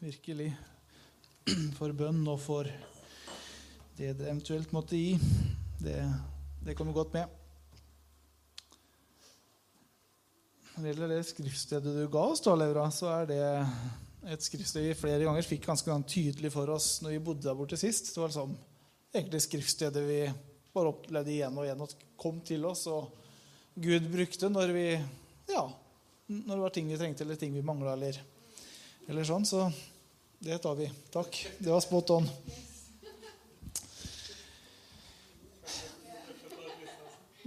virkelig for bønn og for det det eventuelt måtte gi. Det, det kommer godt med. Når det gjelder det skriftstedet du ga oss, da, Laura, så er det et skriftsted vi flere ganger fikk ganske tydelig for oss når vi bodde der borte sist. Det var liksom egentlig skriftstedet vi bare opplevde igjen og igjen og kom til oss, og Gud brukte når vi ja, når det var ting vi trengte, eller ting vi mangla, eller, eller sånn. Så det tar vi. Takk. Det var spot on.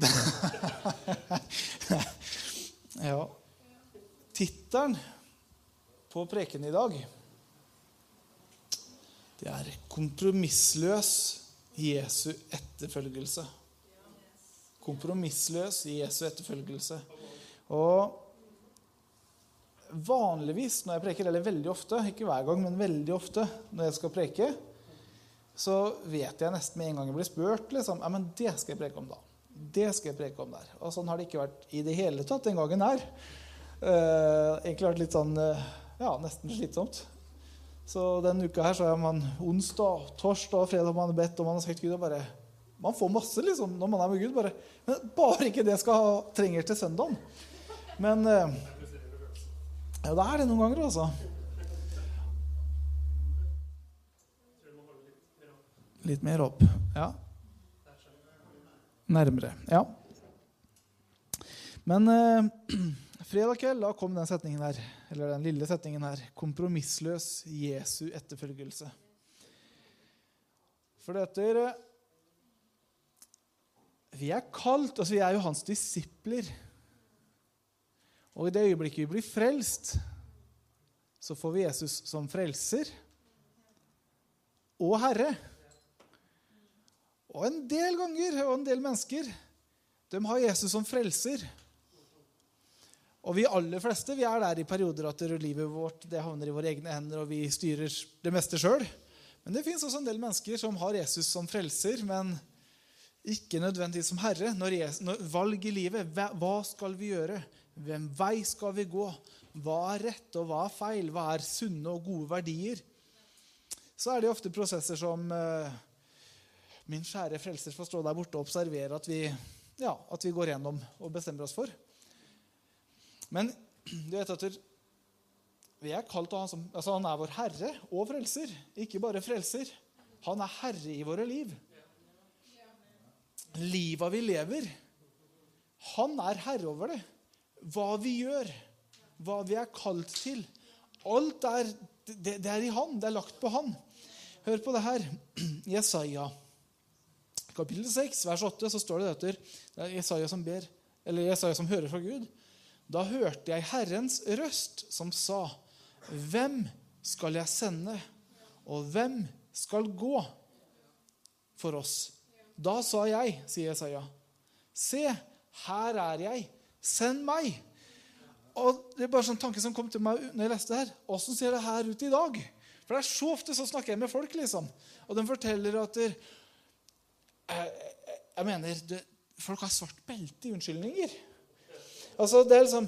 ja. Tittelen på preken i dag det er 'Kompromissløs Jesu etterfølgelse'. Kompromissløs Jesu etterfølgelse. Og vanligvis når jeg preker, eller veldig ofte, ikke hver gang, men veldig ofte når jeg skal preke, så vet jeg nesten med en gang jeg blir spurt liksom, ja, men det skal jeg preke om da. Det skal jeg preke om der. Og sånn har det ikke vært i det hele tatt den gangen her. Uh, egentlig vært litt sånn uh, ja, nesten slitsomt. Så denne uka her så er man onsdag, torsdag og fredag man har bedt og man har sagt Gud og bare Man får masse liksom når man er med Gud, bare, men bare ikke det skal trenger til søndagen. Men uh, ja, det er det noen ganger, altså. Litt mer opp. Ja. Nærmere. Ja. Men eh, fredag kveld da kom den setningen her, eller den lille setningen her. 'Kompromissløs Jesu etterfølgelse'. For dette eh, Vi er kalt, altså vi er jo hans disipler. Og i det øyeblikket vi blir frelst, så får vi Jesus som frelser og Herre. Og en del ganger og en del mennesker de har Jesus som frelser. Og vi aller fleste vi er der i perioder at livet vårt det havner i våre egne hender, og vi styrer det meste sjøl. Men det fins også en del mennesker som har Jesus som frelser, men ikke nødvendigvis som herre. Når, Jesus, når valg i livet hva skal vi gjøre? Hvem vei skal vi gå? Hva er rett, og hva er feil? Hva er sunne og gode verdier? Så er det ofte prosesser som uh, min kjære frelser får stå der borte og observere at vi, ja, at vi går gjennom og bestemmer oss for. Men du vet at vi er kalt av han som altså Han er vår herre og frelser, ikke bare frelser. Han er herre i våre liv. Liva vi lever, han er herre over det hva vi gjør, hva vi er kalt til. Alt er, det, det er i Han. Det er lagt på Han. Hør på det her. Jesaja kapittel 6, vers 8, så står det etter det er Jesaja som ber, eller Jesaja som hører fra Gud. Da hørte jeg Herrens røst som sa, Hvem skal jeg sende, og hvem skal gå for oss? Da sa jeg, sier Jesaja, Se, her er jeg, Send meg! Og Det er bare sånn tanke som kom til meg når jeg leste her. Åssen ser det her ut i dag? For det er så ofte så snakker jeg med folk, liksom. Og de forteller at der, jeg, jeg, mener det, Folk har svart belte i unnskyldninger. Altså, det er liksom,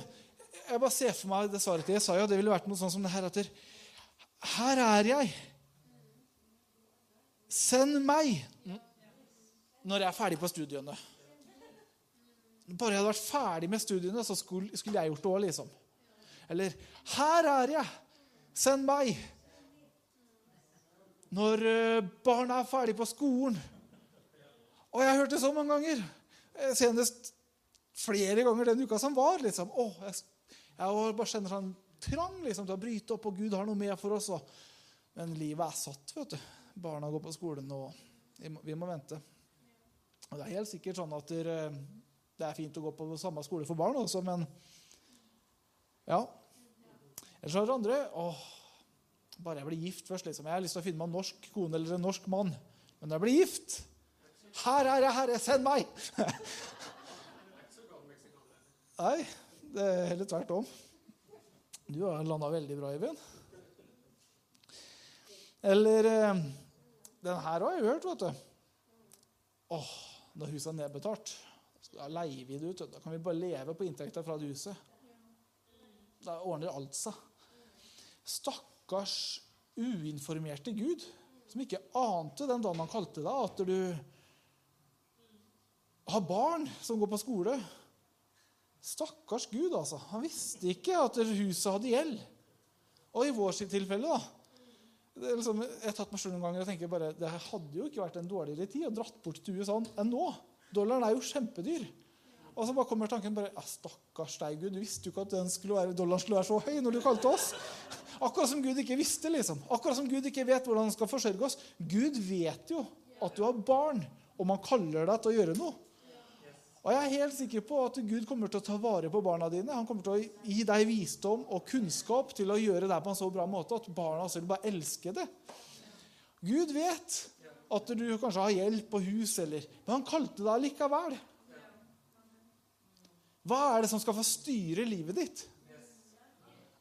Jeg bare ser for meg det svaret til Jesaja. Det ville vært noe sånn som det her at Her er jeg. Send meg når jeg er ferdig på studiene. Bare jeg hadde vært ferdig med studiene, så skulle, skulle jeg gjort det òg, liksom. Eller 'Her er jeg! Send meg!' Når uh, barna er ferdig på skolen. Og jeg har hørt det så mange ganger. Eh, senest flere ganger den uka som var. liksom. Å, jeg, jeg bare kjenner sånn trang liksom, til å bryte opp, og Gud har noe med for oss. Og. Men livet er satt. vet du. Barna går på skolen, og vi må, vi må vente. Og Det er helt sikkert sånn at dere, det er fint å gå på samme skole for barn også, men ja. Ellers har dere andre åh, Bare jeg blir gift først. liksom. Jeg har lyst til å finne meg en norsk kone eller en norsk mann. Men når jeg blir gift Her er jeg, Herre, send meg! Nei, det er heller tvert om. Du har landa veldig bra, Eivind. Eller eh, Den her har jeg hørt, vet du. Åh, Når huset er nedbetalt, da leier vi det ut. Da kan vi bare leve på inntekta fra det huset. Da ordner alt seg. Stakkars uinformerte Gud, som ikke ante den dagen han kalte deg, at du har barn som går på skole. Stakkars Gud, altså. Han visste ikke at huset hadde gjeld. Og i vår tilfelle, da liksom, Jeg har tatt meg selv noen ganger og tenker bare, det hadde jo ikke vært en dårligere tid å dratt bort til USA enn nå. Dollaren er jo kjempedyr. Og så bare kommer tanken bare, ja, Stakkars deg, Gud. Du visste jo ikke at skulle være, dollaren skulle være så høy når du kalte oss. Akkurat som Gud ikke visste. liksom. Akkurat som Gud ikke vet hvordan han skal forsørge oss. Gud vet jo at du har barn, og man kaller deg til å gjøre noe. Og jeg er helt sikker på at Gud kommer til å ta vare på barna dine. Han kommer til å gi deg visdom og kunnskap til å gjøre det på en så bra måte at barna selv bare elsker det. Gud vet at du kanskje har hjelp på hus, eller, men han kalte deg likevel. Hva er det som skal få styre livet ditt?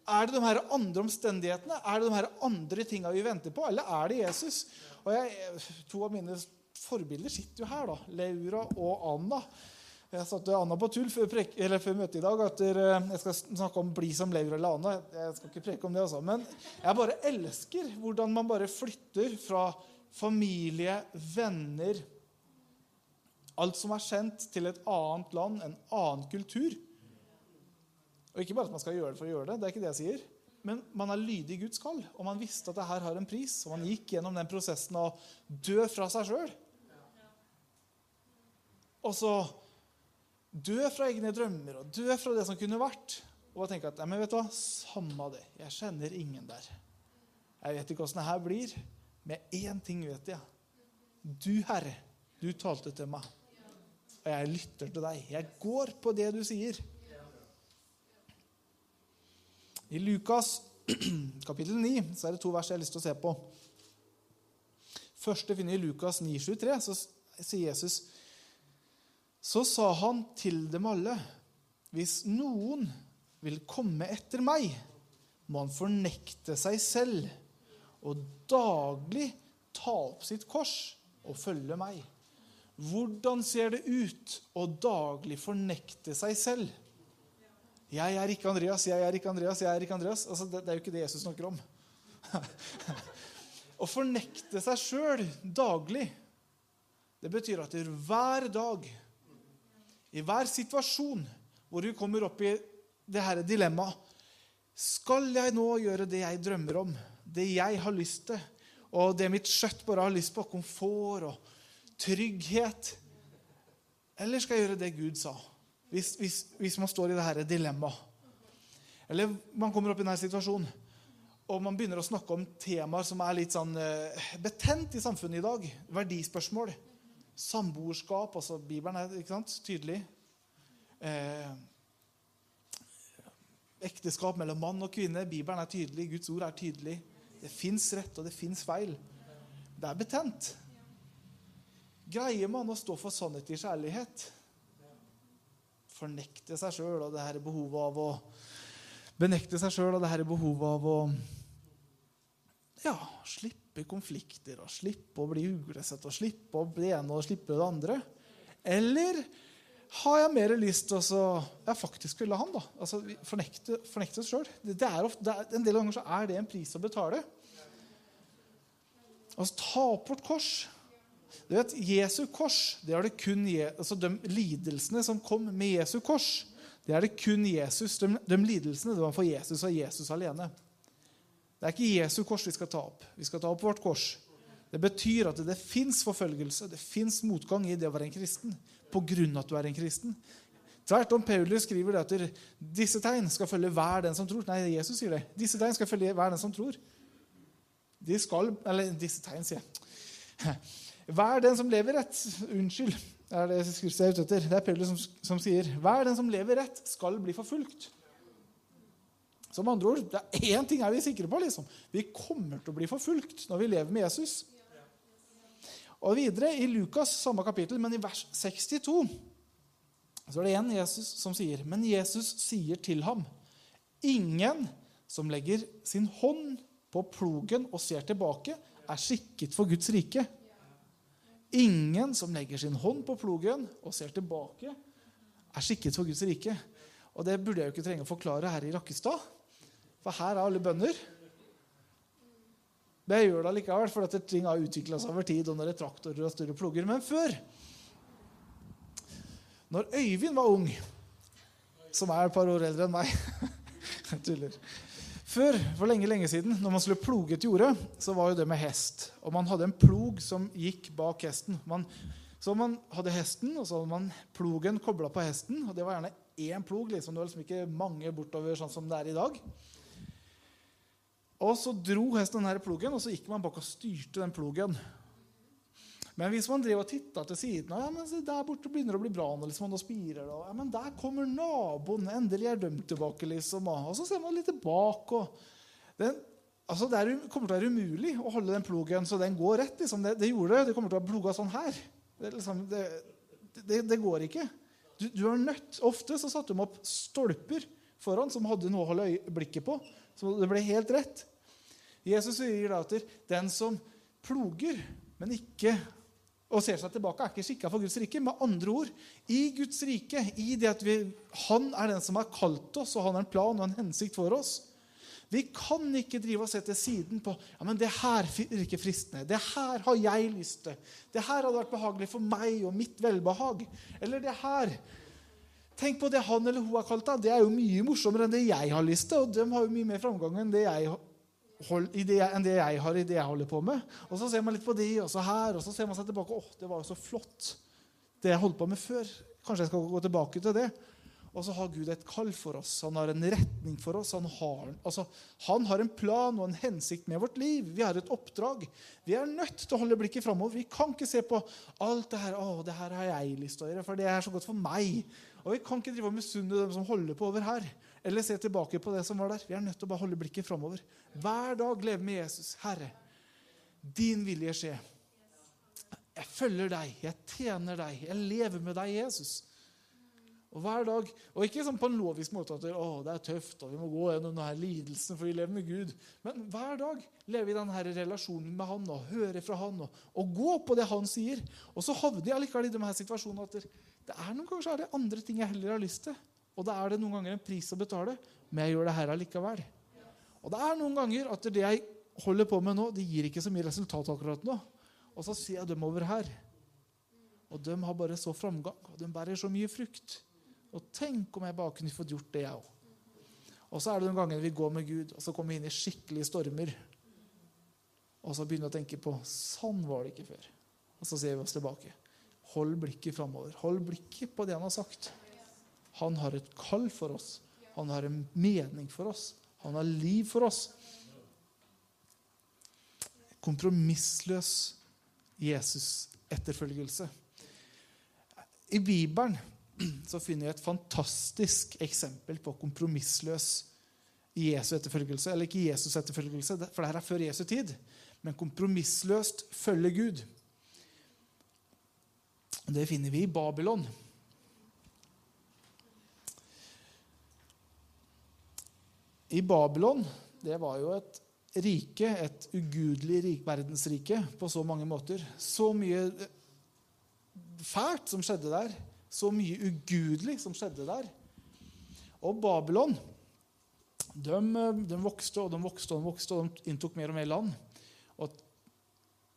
Er det de her andre omstendighetene? Er det de her andre tinga vi venter på? Eller er det Jesus? Og jeg, To av mine forbilder sitter jo her. da, Laura og Anna. Jeg satte Anna på tull før, prek, før møtet i dag at jeg skal snakke om 'bli som Laura eller Anna'. Jeg skal ikke preke om det, altså. Men jeg bare elsker hvordan man bare flytter fra familie, venner Alt som er kjent, til et annet land, en annen kultur. Og Ikke bare at man skal gjøre det for å gjøre det, det er ikke det jeg sier. Men man er lydig Guds kall, og man visste at det her har en pris. Og man gikk gjennom den prosessen å dø fra seg sjøl. Og så Dø fra egne drømmer og dø fra det som kunne vært. Og tenke at ja, men vet du hva, samme det. Jeg kjenner ingen der. Jeg vet ikke åssen det her blir. Men én ting vet jeg. Du, Herre, du talte til meg. Og jeg lytter til deg. Jeg går på det du sier. I Lukas kapittel 9 så er det to vers jeg har lyst til å se på. Første finner i Lukas 9,23. Så sier Jesus så sa han til dem alle.: Hvis noen vil komme etter meg, må han fornekte seg selv og daglig ta opp sitt kors og følge meg. Hvordan ser det ut å daglig fornekte seg selv? Jeg er ikke Andreas, jeg er ikke Andreas, jeg er ikke Andreas. Altså, det, det, er jo ikke det Jesus snakker om. å fornekte seg sjøl daglig, det betyr at hver dag i hver situasjon hvor vi kommer opp i det her dilemmaet Skal jeg nå gjøre det jeg drømmer om, det jeg har lyst til, og det mitt skjøtt bare har lyst på, komfort og trygghet? Eller skal jeg gjøre det Gud sa, hvis, hvis, hvis man står i det her dilemmaet? Eller man kommer opp i denne situasjonen, og man begynner å snakke om temaer som er litt sånn uh, betent i samfunnet i dag. Verdispørsmål. Samboerskap, altså Bibelen er ikke sant, tydelig. Eh, ekteskap mellom mann og kvinne. Bibelen er tydelig. Guds ord er tydelig. Det fins rett, og det fins feil. Det er betent. Greier man å stå for sannhet i kjærlighet? Fornekte seg sjøl og det her behovet av å Benekte seg sjøl og det her behovet av å ja, slippe konflikter og slippe å bli uglesett og slippe å bli ene og slippe det andre? Eller har jeg mer lyst til å ja, faktisk følge han? da? Altså, Fornekte, fornekte oss sjøl. En del ganger så er det en pris å betale. Altså, ta opp vårt kors. Du vet, Jesu kors det er det kun altså De lidelsene som kom med Jesu kors, det er det kun Jesus. De, de lidelsene det var for Jesus og Jesus alene. Det er ikke Jesu kors vi skal ta opp. Vi skal ta opp vårt kors. Det betyr at det, det fins forfølgelse, det fins motgang i det å være en kristen av at du er en kristen. Tvert om Paulus skriver det at disse tegn skal følge hver den som tror. Nei, Jesus sier det. Disse tegn skal følge hver den som tror. De skal Eller disse tegn, sier jeg. Hver den som lever rett Unnskyld, er det jeg er ute etter. Det er Paulus som, som sier hver den som lever rett, skal bli forfulgt. Som andre ord, det er Én ting er vi sikre på. liksom. Vi kommer til å bli forfulgt når vi lever med Jesus. Og videre i Lukas, samme kapittel, men i vers 62, så er det en Jesus som sier Men Jesus sier til ham, ingen som legger sin hånd på plogen og ser tilbake, er skikket for Guds rike. Ingen som legger sin hånd på plogen og ser tilbake, er skikket for Guds rike. Og det burde jeg jo ikke trenge å forklare her i Rakkestad, for her er alle bønder. Men jeg gjør det likevel, for at ting har utvikla seg over tid. og når det er traktorer og større ploger. Men før, når Øyvind var ung, som er et par år eldre enn meg Jeg tuller. Før, for lenge lenge siden, når man skulle ploge et jorde, så var jo det med hest. Og man hadde en plog som gikk bak hesten. Man, så man hadde hesten, og så hadde man plogen kobla på hesten. Og det var gjerne én plog. liksom, Det var liksom ikke mange bortover sånn som det er i dag. Og så dro hesten denne plogen, og så gikk man bak og styrte den plogen. Men hvis man drev og titta til siden ja, men Der borte begynner det å bli bra nå, liksom, og spirer det. Ja, men der kommer naboen. Endelig er dømt tilbake. liksom. Og så ser man litt tilbake. Den, altså, det er, kommer til å være umulig å holde den plogen så den går rett. liksom. Det, det gjorde det. Det kommer til å ha ploga sånn her. Det, liksom, det, det går ikke. Du, du, er nødt, Ofte så satte de opp stolper foran som hadde noe å holde blikket på. Så det ble helt rett. Jesus sier da at den som ploger, men ikke og ser seg tilbake, er ikke skikka for Guds rike. Med andre ord, i Guds rike, i det at vi, han er den som har kalt oss, og han har en plan og en hensikt for oss. Vi kan ikke drive og se til siden på ja, men det her virker fristende. Det her har jeg lyst til. Det her hadde vært behagelig for meg og mitt velbehag. Eller det her Tenk på det han eller hun har kalt deg. Det er jo mye morsommere enn det jeg har lyst til. Og de har jo mye mer framgang enn det jeg har hold, det, enn det jeg har i det jeg holder på med. Og så ser man litt på de, og så her, og så ser man seg tilbake. åh, det var jo så flott, det jeg holdt på med før. Kanskje jeg skal gå tilbake til det. Og så har Gud et kall for oss. Han har en retning for oss. Han har, altså, han har en plan og en hensikt med vårt liv. Vi har et oppdrag. Vi er nødt til å holde blikket framover. Vi kan ikke se på alt det her å, det her har jeg lyst til å gjøre, for det er så godt for meg. Og vi kan ikke drive og misunne dem som holder på over her. Eller se tilbake på det som var der. Vi er nødt til å bare holde blikket framover. Hver dag leve med Jesus. Herre, din vilje skje. Jeg følger deg, jeg tjener deg, jeg lever med deg, Jesus. Og hver dag, og ikke sånn på en lovisk måte at å, det er tøft og vi må gå gjennom denne lidelsen for vi lever med Gud. Men hver dag lever vi i denne relasjonen med Han og hører fra Han og, og gå på det Han sier. Og så havner jeg likevel i de her situasjonene at det er noen ganger så er det andre ting jeg heller har lyst til. Og da er det noen ganger en pris å betale, men jeg gjør det her allikevel. Og det er noen ganger at det jeg holder på med nå, det gir ikke så mye resultat akkurat nå. Og så ser jeg dem over her. Og de har bare så framgang, og de bærer så mye frukt. Og tenk om jeg bare kunne fått gjort det, jeg òg. Og så er det noen ganger vi går med Gud, og så kommer vi inn i skikkelige stormer. Og så begynner vi å tenke på sånn var det ikke før. Og så ser vi oss tilbake. Hold blikket framover. Hold blikket på det han har sagt. Han har et kall for oss. Han har en mening for oss. Han har liv for oss. Kompromissløs Jesus-etterfølgelse. I Bibelen så finner vi et fantastisk eksempel på kompromissløs Jesu etterfølgelse. Eller ikke Jesus etterfølgelse, for det her er før Jesu tid. Men kompromissløst følge Gud. Det finner vi i Babylon. I Babylon det var jo et rike, et ugudelig rik, verdensrike på så mange måter. Så mye fælt som skjedde der så mye ugudelig som skjedde der. Og Babylon de, de, vokste og de vokste og de vokste, og de inntok mer og mer land. Og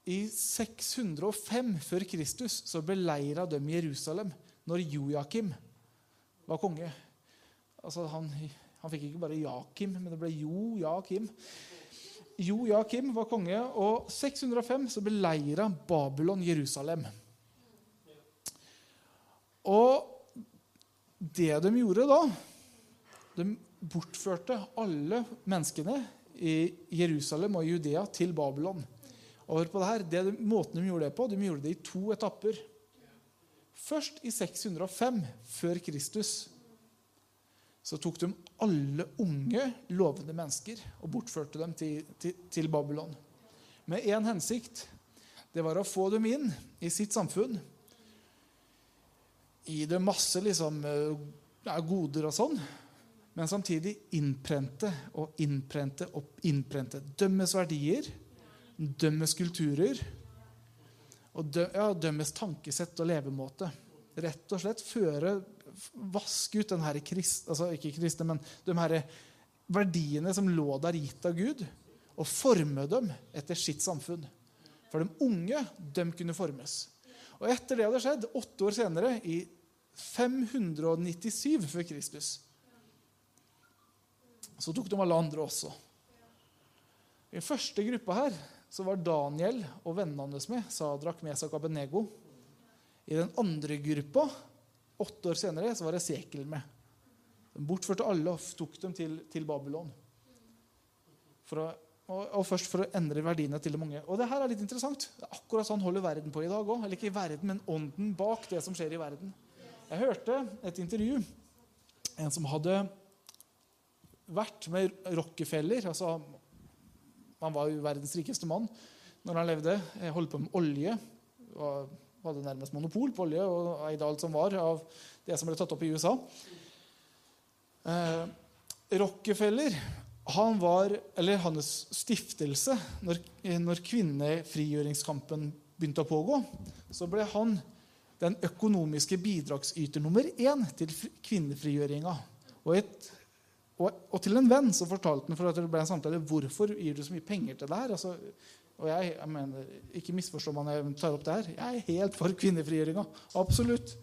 I 605 før Kristus så beleira de Jerusalem når Joakim var konge. Altså han, han fikk ikke bare Jakim, men det ble Jo Jakim. Jo Jakim var konge, og 605 så beleira Babylon Jerusalem. Og det de gjorde da De bortførte alle menneskene i Jerusalem og Judea til Babylon. Og hør på det her, det, Måten de gjorde det på, de gjorde det i to etapper. Først i 605 før Kristus så tok de alle unge, lovende mennesker og bortførte dem til, til, til Babylon. Med én hensikt. Det var å få dem inn i sitt samfunn. Gi dem masse liksom, goder og sånn. Men samtidig innprente og innprente og innprente. Dømmes verdier, dømmes kulturer og dø, ja, dømmes tankesett og levemåte. Rett og slett føre vaske ut den her krist, altså ikke kristne, men de her verdiene som lå der gitt av Gud, og forme dem etter sitt samfunn. For de unge de kunne formes. Og etter det hadde skjedd, åtte år senere, i 597 før Kristus, så tok de alle andre også. I den første gruppa her så var Daniel og vennene hans med, Sadrak, Mesak og Abenego. I den andre gruppa Åtte år senere så var det Sekel med. De bortførte alle og tok dem til, til Babylon. Å, og, og, først for å endre verdiene til de mange. Og det her er litt interessant. Det er akkurat sånn holder verden på i dag òg. Eller ikke verden, men ånden bak det som skjer i verden. Jeg hørte et intervju. En som hadde vært med Rockefeller. altså Han var jo verdens rikeste mann når han levde. Holdt på med olje. og hadde nærmest monopol på olje og eide alt som var av det som ble tatt opp i USA. Eh, Rockefeller han var, eller hans stiftelse når, når kvinnefrigjøringskampen begynte å pågå, så ble han den økonomiske bidragsyter nummer én til kvinnefrigjøringa. Og, et, og, og, til en venn så fortalte han for at det ble en samtale hvorfor gir du så mye penger til det her. Altså, og jeg, jeg mener, Ikke misforstå meg når jeg tar opp det her. Jeg er helt for kvinnefrigjøringa. Absolutt.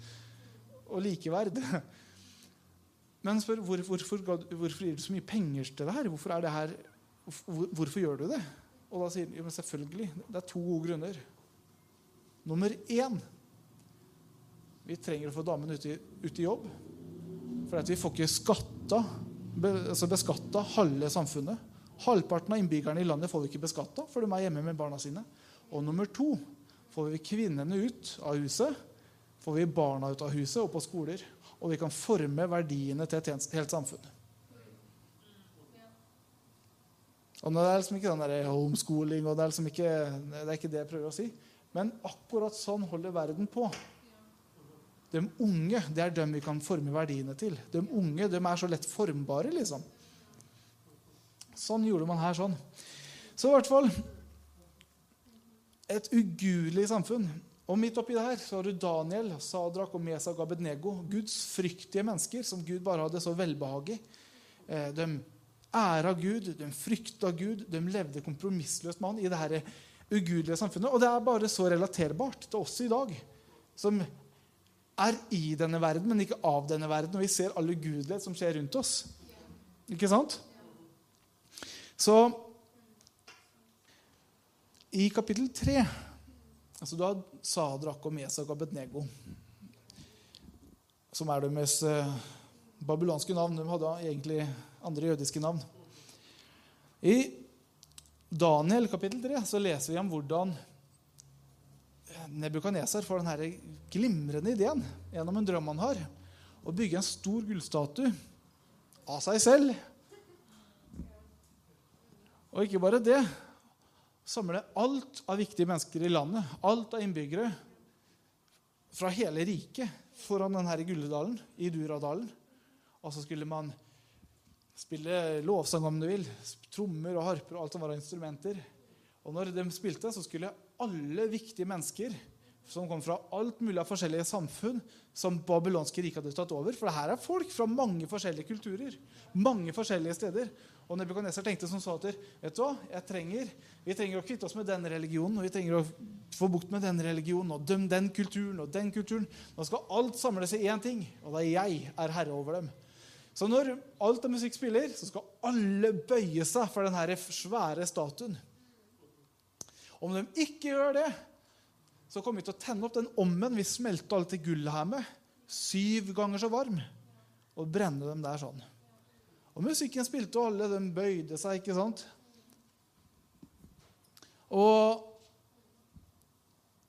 Og likeverd. Men spør hvorfor, hvorfor, hvorfor gir du så mye penger til det her? Hvorfor, det her? Hvor, hvorfor gjør du det? Og da sier han selvfølgelig. Det er to gode grunner. Nummer én vi trenger å få damene ut, ut, i jobb. For vi får ikke skatta, be, altså beskatta halve samfunnet. Halvparten av innbyggerne i landet får vi ikke beskatta, for de er hjemme med barna sine. Og nummer to får vi kvinnene ut av huset, får vi barna ut av huset og på skoler. Og vi kan forme verdiene til et helt samfunn. Og Det er liksom ikke den der homeschooling, og det er, liksom ikke, det er ikke det jeg prøver å si. Men akkurat sånn holder verden på. De unge det er dem vi kan forme verdiene til. De unge de er så lett formbare. liksom. Sånn gjorde man her. sånn. Så i hvert fall et ugudelig samfunn. Og midt oppi det her så har du Daniel, Sadrak og Mesak Abednego. Guds fryktige mennesker som Gud bare hadde så velbehag i. Eh, de æra Gud, de frykta Gud, de levde kompromissløst med han i det her ugudelige samfunnet. Og det er bare så relaterbart til oss i dag, som er i denne verden, men ikke av denne verden. Og vi ser all ugudelighet som skjer rundt oss. Ikke sant? Så i kapittel 3 altså har Sadrak og Mesak og Abednego, som er deres eh, babylonske navn. De hadde egentlig andre jødiske navn. I Daniel kapittel 3 så leser vi om hvordan Nebukadnesar får denne glimrende ideen gjennom en drøm han har, å bygge en stor gullstatue av seg selv og ikke bare det. Samle alt av viktige mennesker i landet, alt av innbyggere fra hele riket foran denne Gulledalen, i Duradalen. Og så skulle man spille lovsang om du vil, trommer og harper og alt som var av instrumenter. Og når de spilte, så skulle alle viktige mennesker som kom fra alt mulig av forskjellige samfunn som babylonske riket hadde tatt over. For det her er folk fra mange forskjellige kulturer. mange forskjellige steder. Og Nebukadnesar tenkte som så at vet du hva, jeg trenger, vi trenger å kvitte oss med den religionen, og vi trenger å få bukt med den religionen og dømme den kulturen og den kulturen. Nå skal alt samles i én ting, og da jeg er herre over dem. Så når alt av musikk spiller, så skal alle bøye seg for denne svære statuen. Om de ikke gjør det, så kommer vi til å tenne opp den ommen vi smelter alt det gullet her med, syv ganger så varm, og brenne dem der sånn. Og musikken spilte, og alle de bøyde seg, ikke sant? Og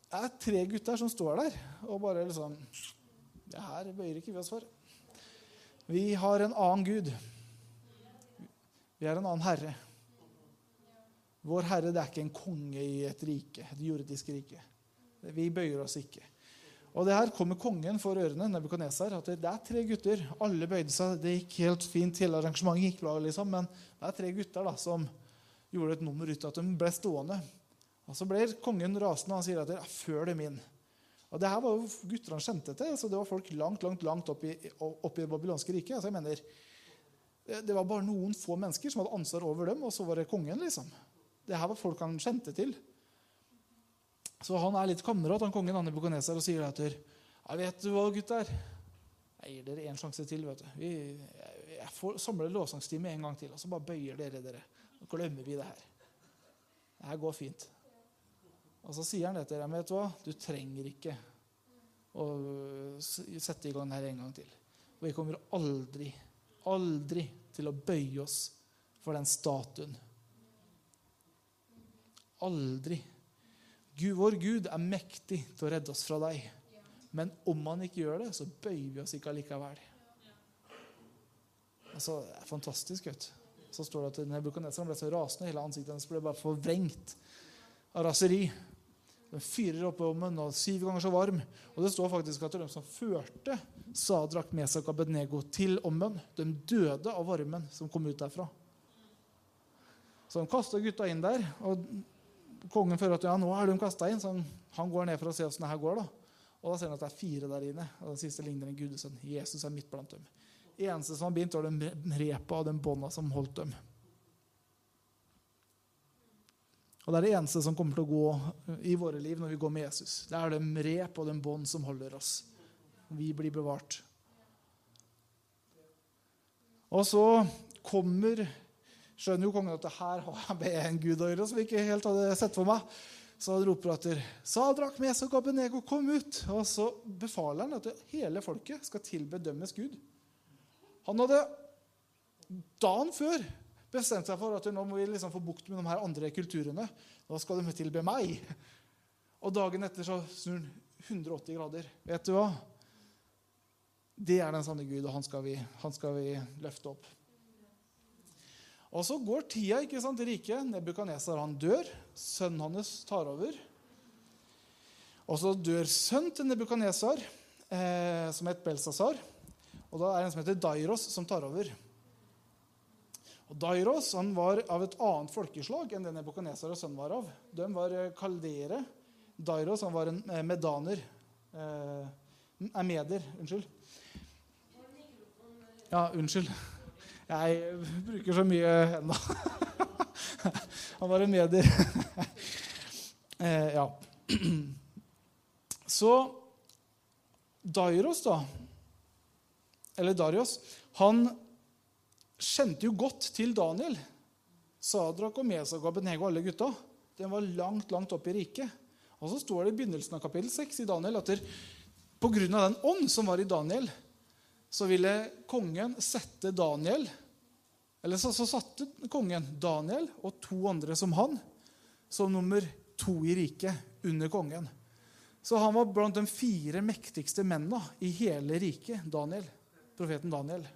det er tre gutter som står der og bare liksom Det her bøyer ikke vi oss for. Vi har en annen gud. Vi er en annen herre. Vår herre det er ikke en konge i et rike, et jordisk rike. Vi bøyer oss ikke. Og det her kommer kongen for ørene, Nebukadnesar. At det er tre gutter. Alle bøyde seg. Det gikk helt fint. Hele arrangementet gikk bra, liksom. Men det er tre gutter da, som gjorde et nummer ut av at de ble stående. Og Så blir kongen rasende. og Han sier at det er før dem inn. Og det her var jo gutter han kjente til. så Det var folk langt langt, langt opp i, opp i det babylonske riket. Altså jeg mener, Det var bare noen få mennesker som hadde ansvar over dem, og så var det kongen. liksom. Det her var folk han kjente til. Så han er litt kamerat han kongen Anne Bukaneser, og sier det etter. ja, vet du hva, gutter? Jeg gir dere én sjanse til. vet du. Vi, jeg får samle lovsangstime en gang til, og så bare bøyer dere dere. Og glemmer vi det her. Det her går fint. Og så sier han det til dem. Vet du hva? Du trenger ikke å sette i gang her en gang til. Og vi kommer aldri, aldri til å bøye oss for den statuen. Aldri. Gud, vår Gud er mektig til å redde oss fra deg. Men om han ikke gjør det, så bøyer vi oss ikke allikevel. Altså, det er fantastisk. vet Så står det at Nebukadnesar ble så rasende. Hele ansiktet hennes ble bare forvrengt av raseri. Den fyrer opp ovnen og syv ganger så varm. Og det står faktisk at de som førte Sadrak, Mesak Abednego til ommen, de døde av varmen som kom ut derfra. Så de kasta gutta inn der. og kongen føler at ja, nå er de kasta inn, så han går ned for å se åssen det her går. da. Og Da ser han at det er fire der inne, og den siste ligner en gudesønn. Jesus er midt blant dem. Eneste som har begynt, var de repa og den bånda som holdt dem. Og Det er det eneste som kommer til å gå i våre liv når vi går med Jesus. Det er de rep og den bånd som holder oss. Vi blir bevart. Og så kommer skjønner jo kongen at det her har jeg med en gud å gjøre som vi ikke helt hadde sett for meg. Så han roper etter Sadrak, Mesak og Abenego, kom ut! Og så befaler han at hele folket skal tilbedømmes Gud. Han hadde dagen før bestemt seg for at nå må vi liksom få bukt med de her andre kulturene. Nå skal de tilbe meg. Og dagen etter så snur han 180 grader. Vet du hva? Det er den sanne Gud, og han skal vi, han skal vi løfte opp. Og så går tida ikke sant, riket. Nebukadnesar dør. Sønnen hans tar over. Og så dør sønnen til Nebukadnesar, eh, som het Belsasar. Og da er det en som heter Dairos, som tar over. Og Dairos han var av et annet folkeslag enn det Nebukadnesar og sønnen var av. De var eh, kaldere. Dairos han var en eh, medaner. Eh, er meder. Unnskyld. Ja, unnskyld. Jeg bruker så mye ennå. Han var en medier. eh, ja. Så Dairos, da, eller Darius, han kjente jo godt til Daniel. Sadrak og Mesak og Abenego, alle gutta. Den var langt, langt oppe i riket. Og så står det i begynnelsen av kapittel 6 i Daniel at pga. den ånd som var i Daniel, så ville kongen sette Daniel Eller så, så, satte kongen Daniel og to andre som han som nummer to i riket under kongen. Så han var blant de fire mektigste mennene i hele riket, Daniel, profeten Daniel.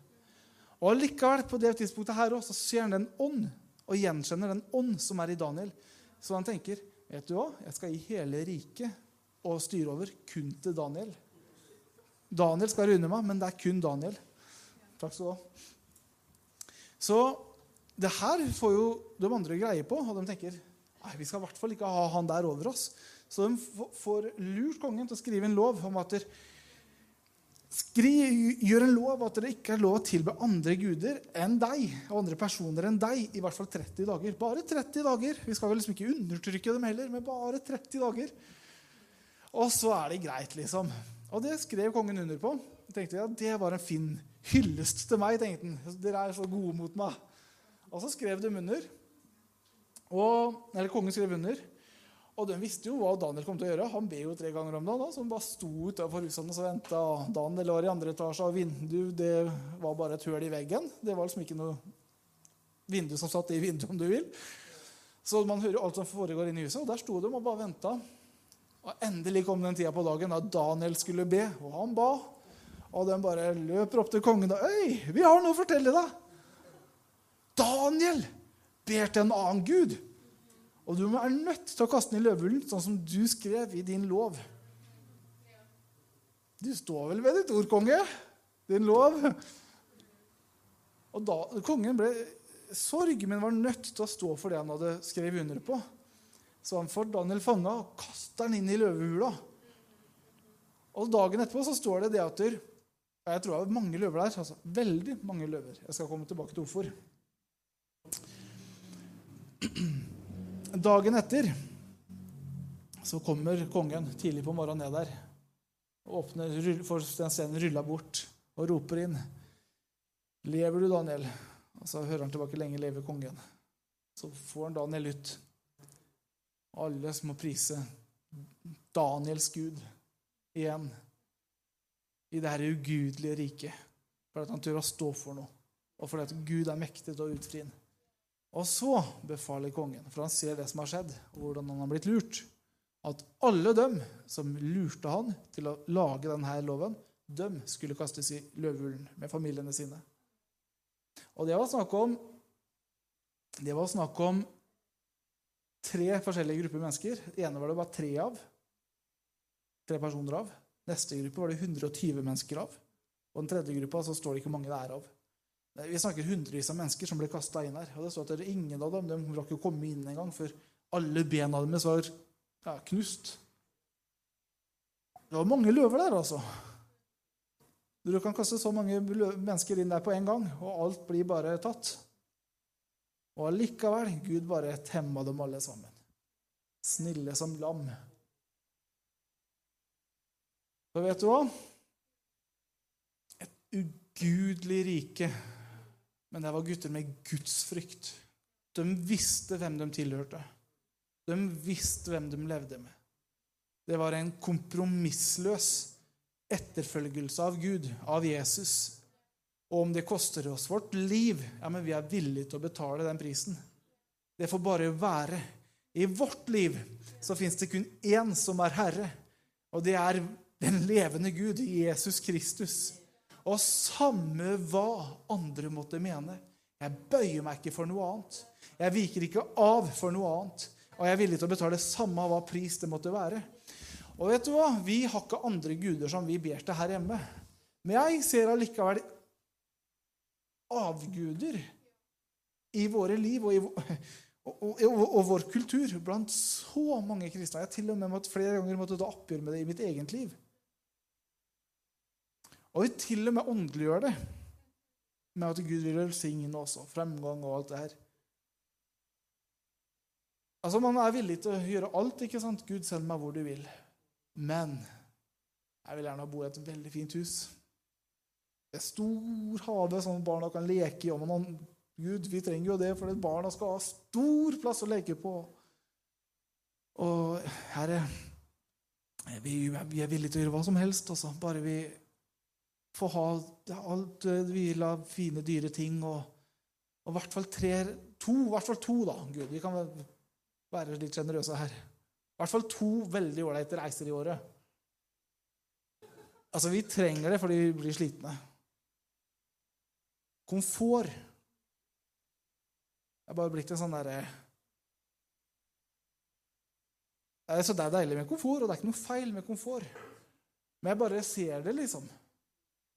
Og likevel, på det tidspunktet her også, så ser han den ånd, og gjenkjenner den ånd som er i Daniel. Så han tenker vet du hva, jeg skal gi hele riket og styre over kun til Daniel. Daniel skal runde meg, men det er kun Daniel. Takk skal du ha. Så det her får jo de andre greie på, og de tenker nei, vi skal i hvert fall ikke ha han der over oss. Så de får lurt kongen til å skrive en lov om at Skri, gjør en lov at det ikke er lov å tilbe andre guder enn deg. og andre personer enn deg, I hvert fall 30 dager. Bare 30 dager. Vi skal vel liksom ikke undertrykke dem heller, men bare 30 dager. Og så er det greit, liksom. Og det skrev kongen under på. Jeg tenkte ja, Det var en fin hyllest til meg. tenkte han. Dere er så gode mot meg. Og så skrev de under. Og, eller kongen skrev under. Og de visste jo hva Daniel kom til å gjøre. Han ber jo tre ganger om dagen. Så han bare sto utafor husene og venta. Daniel var i andre etasje, og vindu det var bare et høl i veggen. Det var liksom ikke noe vindu som satt i vinduet, om du vil. Så man hører alt som foregår inne i huset. Og der sto de og bare venta. Og endelig kom den tida på dagen da Daniel skulle be, og han ba. Og den bare løper opp til kongen. og, 'Øy, vi har noe å fortelle deg!' Daniel ber til en annen gud. Og du er nødt til å kaste den i løvehullen, sånn som du skrev i din lov. Du står vel ved ditt ord, konge? Din lov. Og da, Kongen ble sorg, men var nødt til å stå for det han hadde skrevet under på. Så han får Daniel fanga og kaster han inn i løvehula. Og dagen etterpå så står det det at Jeg tror det er mange løver der. altså Veldig mange løver. Jeg skal komme tilbake til hvorfor. Dagen etter så kommer kongen tidlig på morgenen ned der. og åpner, Får den scenen rulla bort og roper inn. 'Lever du, Daniel?' Og så hører han tilbake 'Lenge leve kongen'. Så får han Daniel ut. Alle som må prise Daniels Gud igjen i det dette ugudelige riket. For at han tør å stå for noe, og fordi at Gud er mektig til å utfri ham. Og så befaler kongen, for han ser det som har skjedd, og hvordan han har blitt lurt, at alle dem som lurte han til å lage denne loven, dem skulle kastes i løvehullen med familiene sine. Og det var snakk om det var snakk om tre forskjellige grupper mennesker. Det ene var det bare tre av. Tre personer av. Neste gruppe var det 120 mennesker av. Og den tredje gruppa så står det ikke mange det er av. Vi snakker hundrevis av mennesker som ble kasta inn her. Og det står at det er ingen av dem de rakk å komme inn engang for alle bena deres var ja, knust. Det var mange løver der, altså. Du kan kaste så mange mennesker inn der på en gang, og alt blir bare tatt. Og allikevel Gud bare temma dem alle sammen. Snille som lam. Så vet du hva? Et ugudelig rike men det var gutter med gudsfrykt. De visste hvem de tilhørte. De visste hvem de levde med. Det var en kompromissløs etterfølgelse av Gud, av Jesus. Og om det koster oss vårt liv, ja, men vi er villige til å betale den prisen. Det får bare være. I vårt liv så fins det kun én som er herre, og det er den levende Gud, Jesus Kristus. Og samme hva andre måtte mene. Jeg bøyer meg ikke for noe annet. Jeg viker ikke av for noe annet. Og jeg er villig til å betale samme hva pris det måtte være. Og vet du hva? Vi har ikke andre guder som vi ber til her hjemme. Men jeg ser allikevel avguder i våre liv og i og, og, og, vår kultur blant så mange kristne. Jeg har til og med måtte, flere ganger måttet ta oppgjør med det i mitt eget liv. Og vi til og med åndeliggjør det med at Gud vil velsigne oss og fremgang og alt det her. Altså, Man er villig til å gjøre alt. ikke sant? Gud, send meg hvor du vil. Men jeg vil gjerne bo i et veldig fint hus. Et stor hage som barna kan leke i. Og Gud, vi trenger jo det, for barna skal ha stor plass å leke på. Og Herre, vi, vi er villige til å gjøre hva som helst, også, bare vi får ha alt eh, hvila, fine, dyre ting. Og, og i hvert fall tre, to, i hvert fall to, da, Gud. Vi kan være litt sjenerøse her. I hvert fall to veldig ålreite reiser i året. Altså, vi trenger det fordi vi blir slitne. Komfort Det er bare blitt en sånn derre Det er deilig med komfort, og det er ikke noe feil med komfort. Men jeg bare ser det, liksom.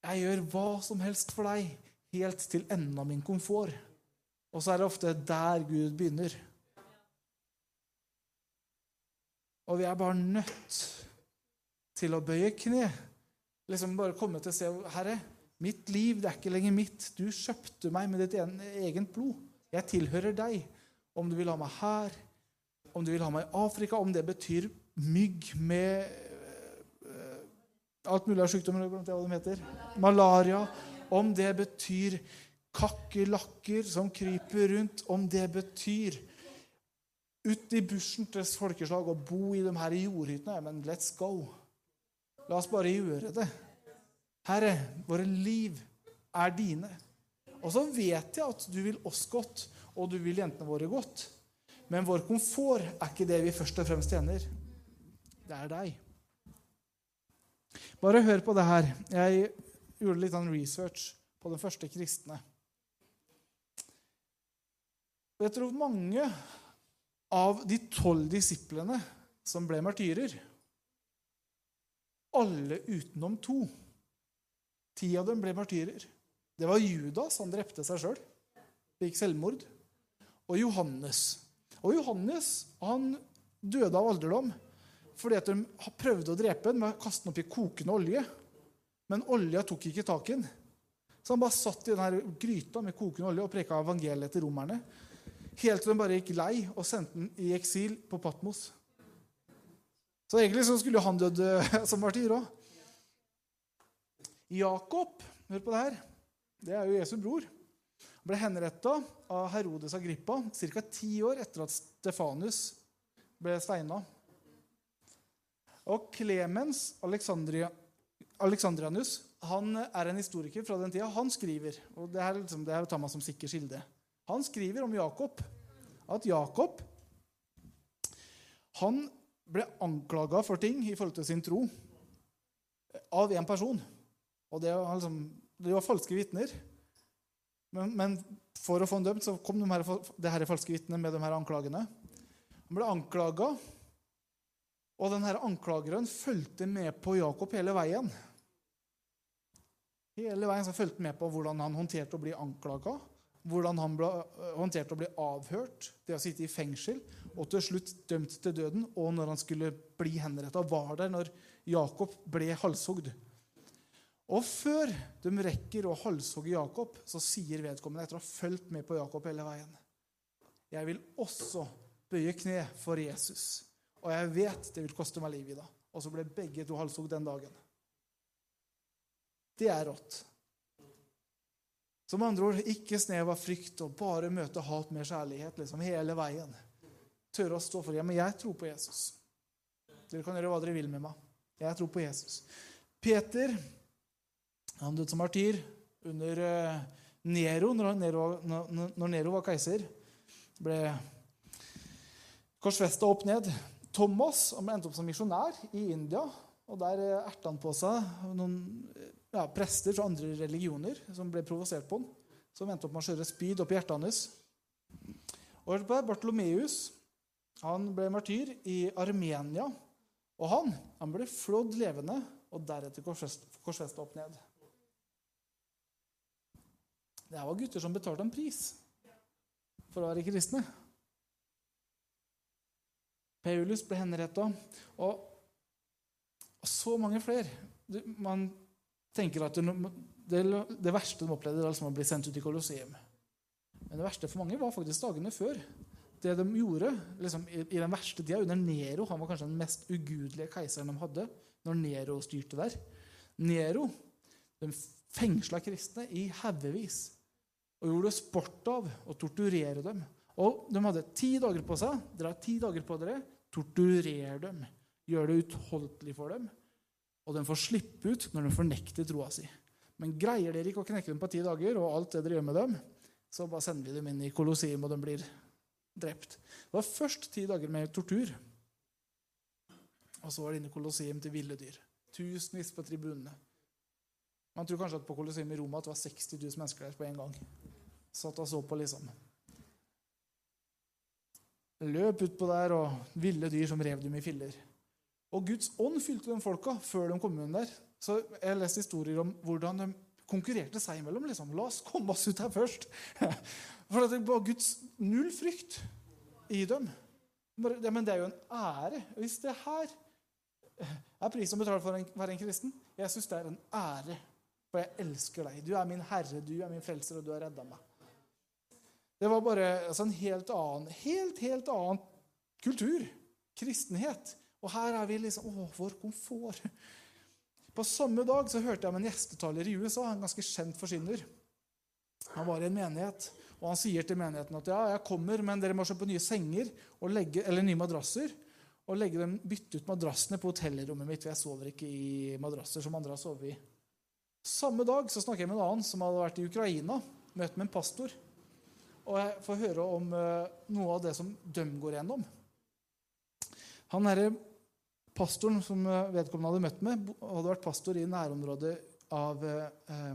Jeg gjør hva som helst for deg, helt til enden av min komfort. Og så er det ofte der Gud begynner. Og vi er bare nødt til å bøye kne. Liksom bare komme til å se Herre, mitt liv det er ikke lenger mitt. Du kjøpte meg med ditt eget blod. Jeg tilhører deg. Om du vil ha meg her, om du vil ha meg i Afrika, om det betyr mygg med alt mulig av sykdommer. Glemte hva de heter. Malaria. Om det betyr kakerlakker som kryper rundt, om det betyr ut i bushen til folkeslag og bo i de her jordhyttene, men let's go. La oss bare gjøre det. Herre, våre liv er dine. Og så vet jeg at du vil oss godt, og du vil jentene våre godt. Men vår komfort er ikke det vi først og fremst tjener. Det er deg. Bare hør på det her. Jeg gjorde litt sånn research på den første kristne. Jeg tror mange av de tolv disiplene som ble martyrer? Alle utenom to. Ti av dem ble martyrer. Det var Judas, han drepte seg sjøl. Begikk selvmord. Og Johannes. Og Johannes han døde av alderdom fordi at de prøvde å drepe ham med å kaste ham opp i kokende olje. Men olja tok ikke tak i ham. Så han bare satt i denne gryta med kokende olje og preka evangeliet til romerne. Helt til de bare gikk lei og sendte ham i eksil på Patmos. Så egentlig så skulle han dødd som martyr òg. Jakob, hør på det her, det er jo Jesu bror. Han ble henretta av Herodes Agrippa ca. ti år etter at Stefanus ble steina. Og Alexandria, Alexandrianus han er en historiker fra den tida. Han skriver og det er, liksom, det er å ta som sikker kilde, han skriver om Jakob at Jakob han ble anklaga for ting i forhold til sin tro av én person. Og det var, liksom, det var falske vitner. Men, men, for å få ham dømt så kom de her, det her falske vitnet med de her anklagene. Han ble anklaga, og denne anklageren fulgte med på Jakob hele veien. Hele veien så fulgte han med på hvordan han håndterte å bli anklaga, hvordan han ble, øh, håndterte å bli avhørt, det å sitte i fengsel, og til slutt dømt til døden, og når han skulle bli henretta, var der når Jakob ble halshogd. Og før de rekker å halshogge Jakob, så sier vedkommende, etter å ha fulgt med på Jakob hele veien Jeg vil også bøye kne for Jesus, og jeg vet det vil koste meg livet i dag. Og så ble begge to halshogd den dagen. Det er rått. Som andre ord, ikke snev av frykt og bare møte hat med kjærlighet liksom hele veien. Tørre å stå for det. men jeg tror på Jesus. Dere kan gjøre hva dere vil med meg. Jeg tror på Jesus. Peter han døde som martyr under eh, Nero, når Nero, når Nero var keiser. Ble korsfesta opp ned. Thomas han ble endt opp som misjonær i India. og Der eh, erta han på seg noen ja, prester fra andre religioner som ble provosert på han. Som endte opp med å kjøre spyd opp i hjertet hans. Og Bartolomeus han ble martyr i Armenia. Og han, han ble flådd levende og deretter korsfesta opp ned. Det var gutter som betalte en pris for å være kristne. Paulus ble henretta, og, så mange flere. Man tenker at det verste de opplevde, var liksom å bli sendt ut i Colosseum. Men det verste for mange var faktisk dagene før. Det de gjorde liksom, i, i, den verste tida under Nero Han var kanskje den mest ugudelige keiseren de hadde når Nero styrte der. Nero de fengsla kristne i haugevis og gjorde sport av å torturere dem. Og De hadde ti dager på seg. Dere har ti dager på dere. Torturer dem. Gjør det utholdelig for dem og de får slippe ut når de fornekter troa si. Men greier dere ikke å knekke dem på ti dager, og alt det dere gjør med dem, så bare sender vi dem inn i Kolosseum, og de blir drept. Det var først ti dager med tortur. Og så var det inne i Kolosseum til ville dyr. Tusenvis på tribunene. Man tror kanskje at på Kolosseum i Roma at det var 60 000 mennesker der på en gang. Satt og så på, liksom. Løp utpå der, og ville dyr som rev dem i filler. Og Guds ånd fylte de folka før de kom inn der. Så Jeg har lest historier om hvordan de konkurrerte seg imellom. Liksom. La oss komme oss ut her først. For det var Guds null frykt i dem. Men det er jo en ære. Hvis det her er prisen å betale for å være en kristen Jeg syns det er en ære, for jeg elsker deg. Du er min herre, du er min frelser, og du har redda meg. Det var bare altså, en helt annen, helt, helt annen kultur. Kristenhet. Og her er vi liksom Å, vår komfort. På samme dag så hørte jeg om en gjestetaler i USA, en ganske kjent forsyner. Han var i en menighet, og han sier til menigheten at ja, jeg kommer, men dere må kjøpe nye senger legge, eller nye madrasser og legge dem, bytte ut madrassene på hotellrommet mitt. for Jeg sover ikke i madrasser som andre har sovet i. Samme dag så snakker jeg med en annen som hadde vært i Ukraina, møtt med en pastor. Og jeg får høre om uh, noe av det som de går gjennom. Han herre pastoren som vedkommende hadde møtt med, hadde vært pastor i nærområdet av eh,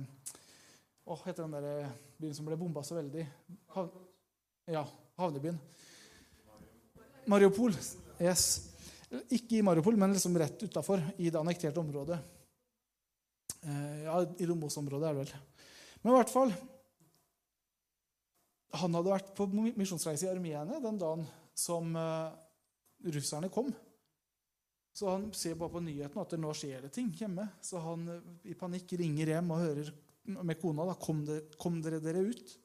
Hva heter den der byen som ble bomba så veldig? Ja, havnebyen. Mariupol. Yes. Ikke i Mariupol, men liksom rett utafor, i det annekterte området. Eh, ja, i Dombos-området er det vel. Men i hvert fall Han hadde vært på misjonsreise i Armenia den dagen som uh, russerne kom. Så han ser bare på nyhetene at det nå skjer det ting hjemme. Så han uh, i panikk ringer hjem og hører med kona da, kom, det, kom dere dere ut?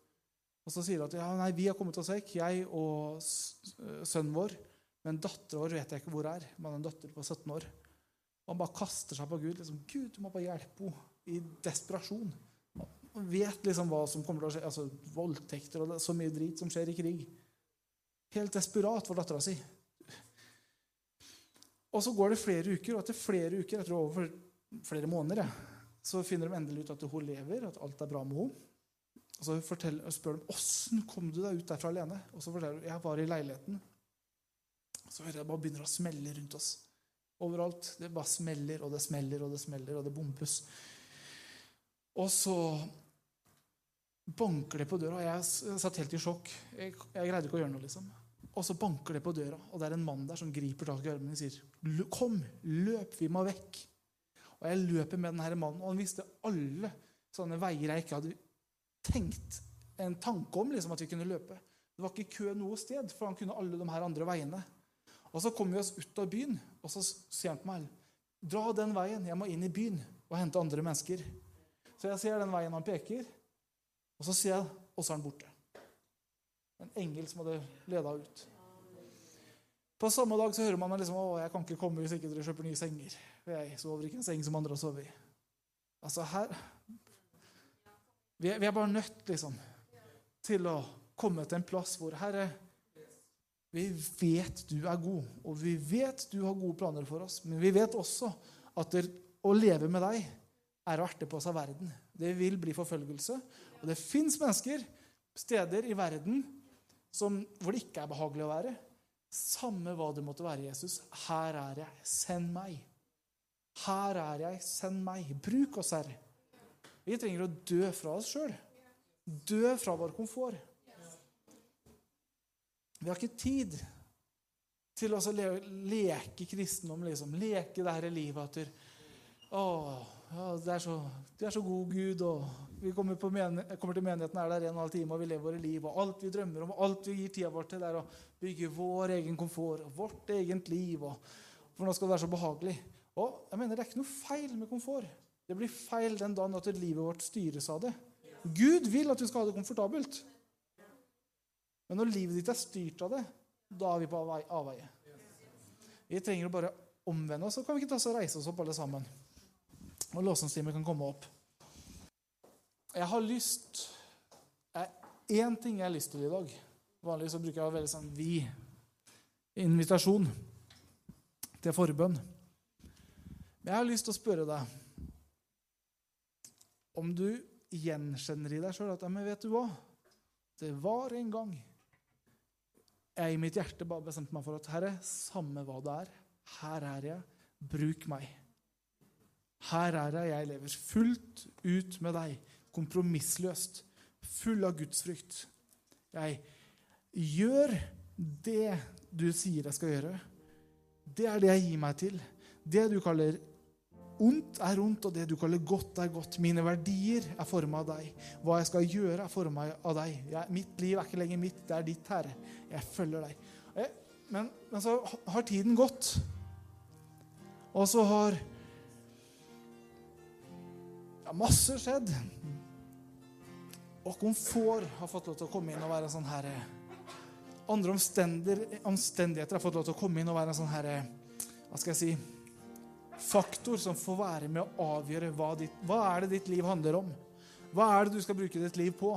Og så sier de at ja, nei, vi har kommet oss vekk, jeg og sønnen vår. Men dattera vår vet jeg ikke hvor er. Har en datter på 17 år. Og han bare kaster seg på Gud. liksom, Gud, du må bare hjelpe henne. I desperasjon. Han vet liksom hva som kommer til å skje. altså Voldtekter og det, så mye drit som skjer i krig. Helt desperat for dattera si. Og så går det flere uker, og etter flere uker, jeg tror over flere måneder, så finner de endelig ut at hun lever, at alt er bra med henne. Og så spør de åssen kom du deg ut derfra alene. Og så forteller hun jeg var i leiligheten. Så hører jeg bare begynner å smelle rundt oss. Overalt. Det bare smeller, og det smeller, og det smeller, og det bombes. Og så banker det på døra. Jeg satt helt i sjokk. Jeg, jeg greide ikke å gjøre noe. liksom. Og så banker det på døra, og det er en mann der som griper tak i armen og sier, 'Kom, løp, vi må vekk.' Og jeg løper med denne mannen, og han visste alle sånne veier jeg ikke hadde tenkt en tanke om liksom, at vi kunne løpe. Det var ikke kø noe sted, for han kunne alle de her andre veiene. Og Så kommer vi oss ut av byen, og så sier han på meg Dra den veien. Jeg må inn i byen og hente andre mennesker. Så jeg ser den veien han peker, og så sier jeg Og så er han borte. En engel som hadde leda ut. På samme dag så hører man liksom, å, jeg kan ikke komme hvis ikke dere kjøper nye senger. Jeg sover ikke en seng som andre har sovet i. Altså her vi er, vi er, bare nødt liksom, til å komme til en plass hvor Herre, vi vet du er god, og vi vet du har gode planer for oss. Men vi vet også at å leve med deg er å erte på seg verden. Det vil bli forfølgelse. Og det fins mennesker, steder i verden, som, hvor det ikke er behagelig å være. Samme hva det måtte være, Jesus. Her er jeg. Send meg. Her er jeg. Send meg. Bruk oss, Herre. Vi trenger å dø fra oss sjøl. Dø fra vår komfort. Vi har ikke tid til å leke kristendom, liksom. Leke det dette livet at Å, ja, det, er så, du er så god Gud, og vi kommer, kommer til menigheten, er der en og en halv time, og vi lever våre liv. Og alt vi drømmer om, og alt vi gir tida vår til, det er å bygge vår egen komfort og vårt eget liv. Og, for nå skal det være så behagelig. Og jeg mener, det er ikke noe feil med komfort. Det blir feil den dagen at livet vårt styres av det. Gud vil at du skal ha det komfortabelt. Men når livet ditt er styrt av det, da er vi på avveie. Vi trenger å bare omvende oss, så kan vi ikke ta oss og reise oss opp alle sammen. Og låsingstimen kan komme opp. Jeg har lyst Én ting jeg har lyst til i dag. Vanligvis bruker jeg å veldig sånn vi. Invitasjon til forbønn. Men jeg har lyst til å spørre deg om du gjenkjenner i deg sjøl at men vet du hva? Det var en gang jeg i mitt hjerte bare bestemte meg for at Herre, samme hva det er, her er jeg, bruk meg. Her er jeg, jeg lever fullt ut med deg, kompromissløst, full av gudsfrykt. Jeg gjør det du sier jeg skal gjøre. Det er det jeg gir meg til. Det du kaller Ondt er ondt, og det du kaller godt, er godt. Mine verdier er forma av deg. Hva jeg skal gjøre, er forma av deg. Jeg, mitt liv er ikke lenger mitt, det er ditt, Herre. Jeg følger deg. Jeg, men, men, så har tiden gått, og så har ja, masse skjedd. Og komfort har fått lov til å komme inn og være sånn her Andre omstendigheter har fått lov til å komme inn og være en sånn her Hva skal jeg si faktor som får være med å avgjøre hva, ditt, hva er det ditt liv handler om. Hva er det du skal bruke ditt liv på?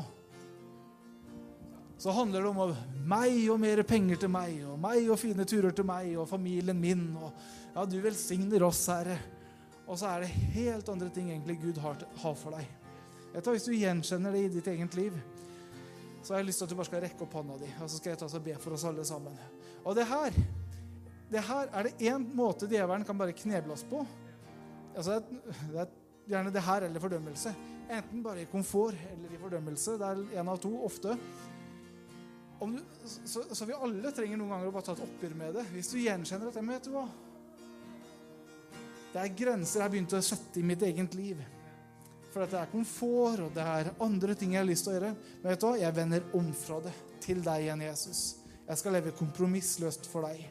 Så handler det om meg og mer penger til meg, og meg og fine turer til meg og familien min. Og ja, du velsigner oss, Herre. Og så er det helt andre ting egentlig Gud har, for deg. Vet du, Hvis du gjenkjenner det i ditt eget liv, så har jeg lyst til at du bare skal rekke opp hånda di, og så skal jeg ta og be for oss alle sammen. Og det her det her er det én måte djevelen kan bare kneble oss på. Altså, det er gjerne det her eller fordømmelse. Enten bare i komfort eller i fordømmelse. Det er én av to ofte. du, så, så vi alle trenger noen ganger å bare ta et oppgjør med det. Hvis du gjenkjenner at det, vet du hva? Det er grenser jeg har begynt å sette i mitt eget liv. For det er komfort, og det er andre ting jeg har lyst til å gjøre. Men vet du hva? Jeg vender om fra det til deg igjen, Jesus. Jeg skal leve kompromissløst for deg.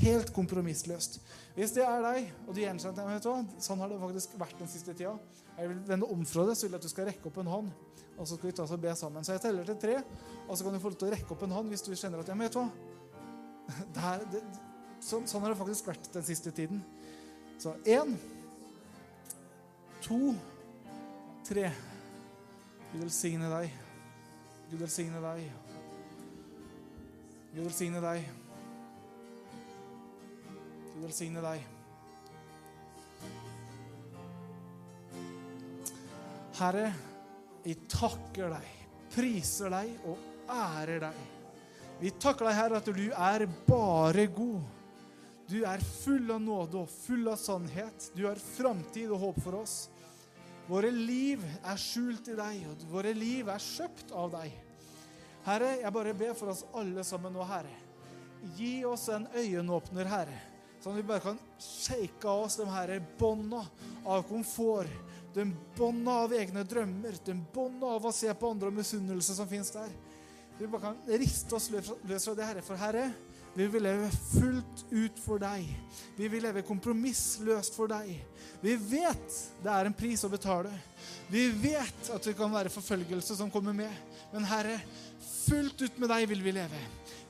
Helt kompromissløst. Hvis det er deg, og du gjenkjenner vet du hva? Sånn har det faktisk vært den siste tida. Jeg vil vende om fra det, så vil jeg at du skal rekke opp en hånd. Og så skal vi ta oss og be sammen. Så jeg teller til tre, og så kan du få lov til å rekke opp en hånd hvis du kjenner at ja, men vet du hva? Det er, det, sånn, sånn har det faktisk vært den siste tiden. Så én, to Tre. Gud velsigne deg. Gud velsigne deg. Gud velsigne deg. Gud velsigne deg. Herre, vi takker deg, priser deg og ærer deg. Vi takker deg, Herre, at du er bare god. Du er full av nåde og full av sannhet. Du har framtid og håp for oss. Våre liv er skjult i deg, og våre liv er kjøpt av deg. Herre, jeg bare ber for oss alle sammen nå, Herre. Gi oss en øyenåpner, Herre, sånn at vi bare kan shake av oss de her bånda av komfort, de bånda av egne drømmer, de bånda av å se på andre og misunnelse som finnes der. Vi bare kan riste oss løs fra det, Herre. For Herre, vi vil leve fullt ut for deg. Vi vil leve kompromissløst for deg. Vi vet det er en pris å betale. Vi vet at det kan være forfølgelse som kommer med. Men Herre, fullt ut med deg vil vi leve.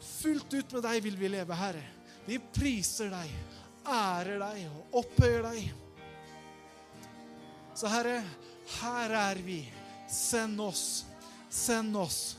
Fullt ut med deg vil vi leve, Herre. Vi priser deg, ærer deg og opphøyer deg. Så Herre, her er vi. Send oss. Send oss.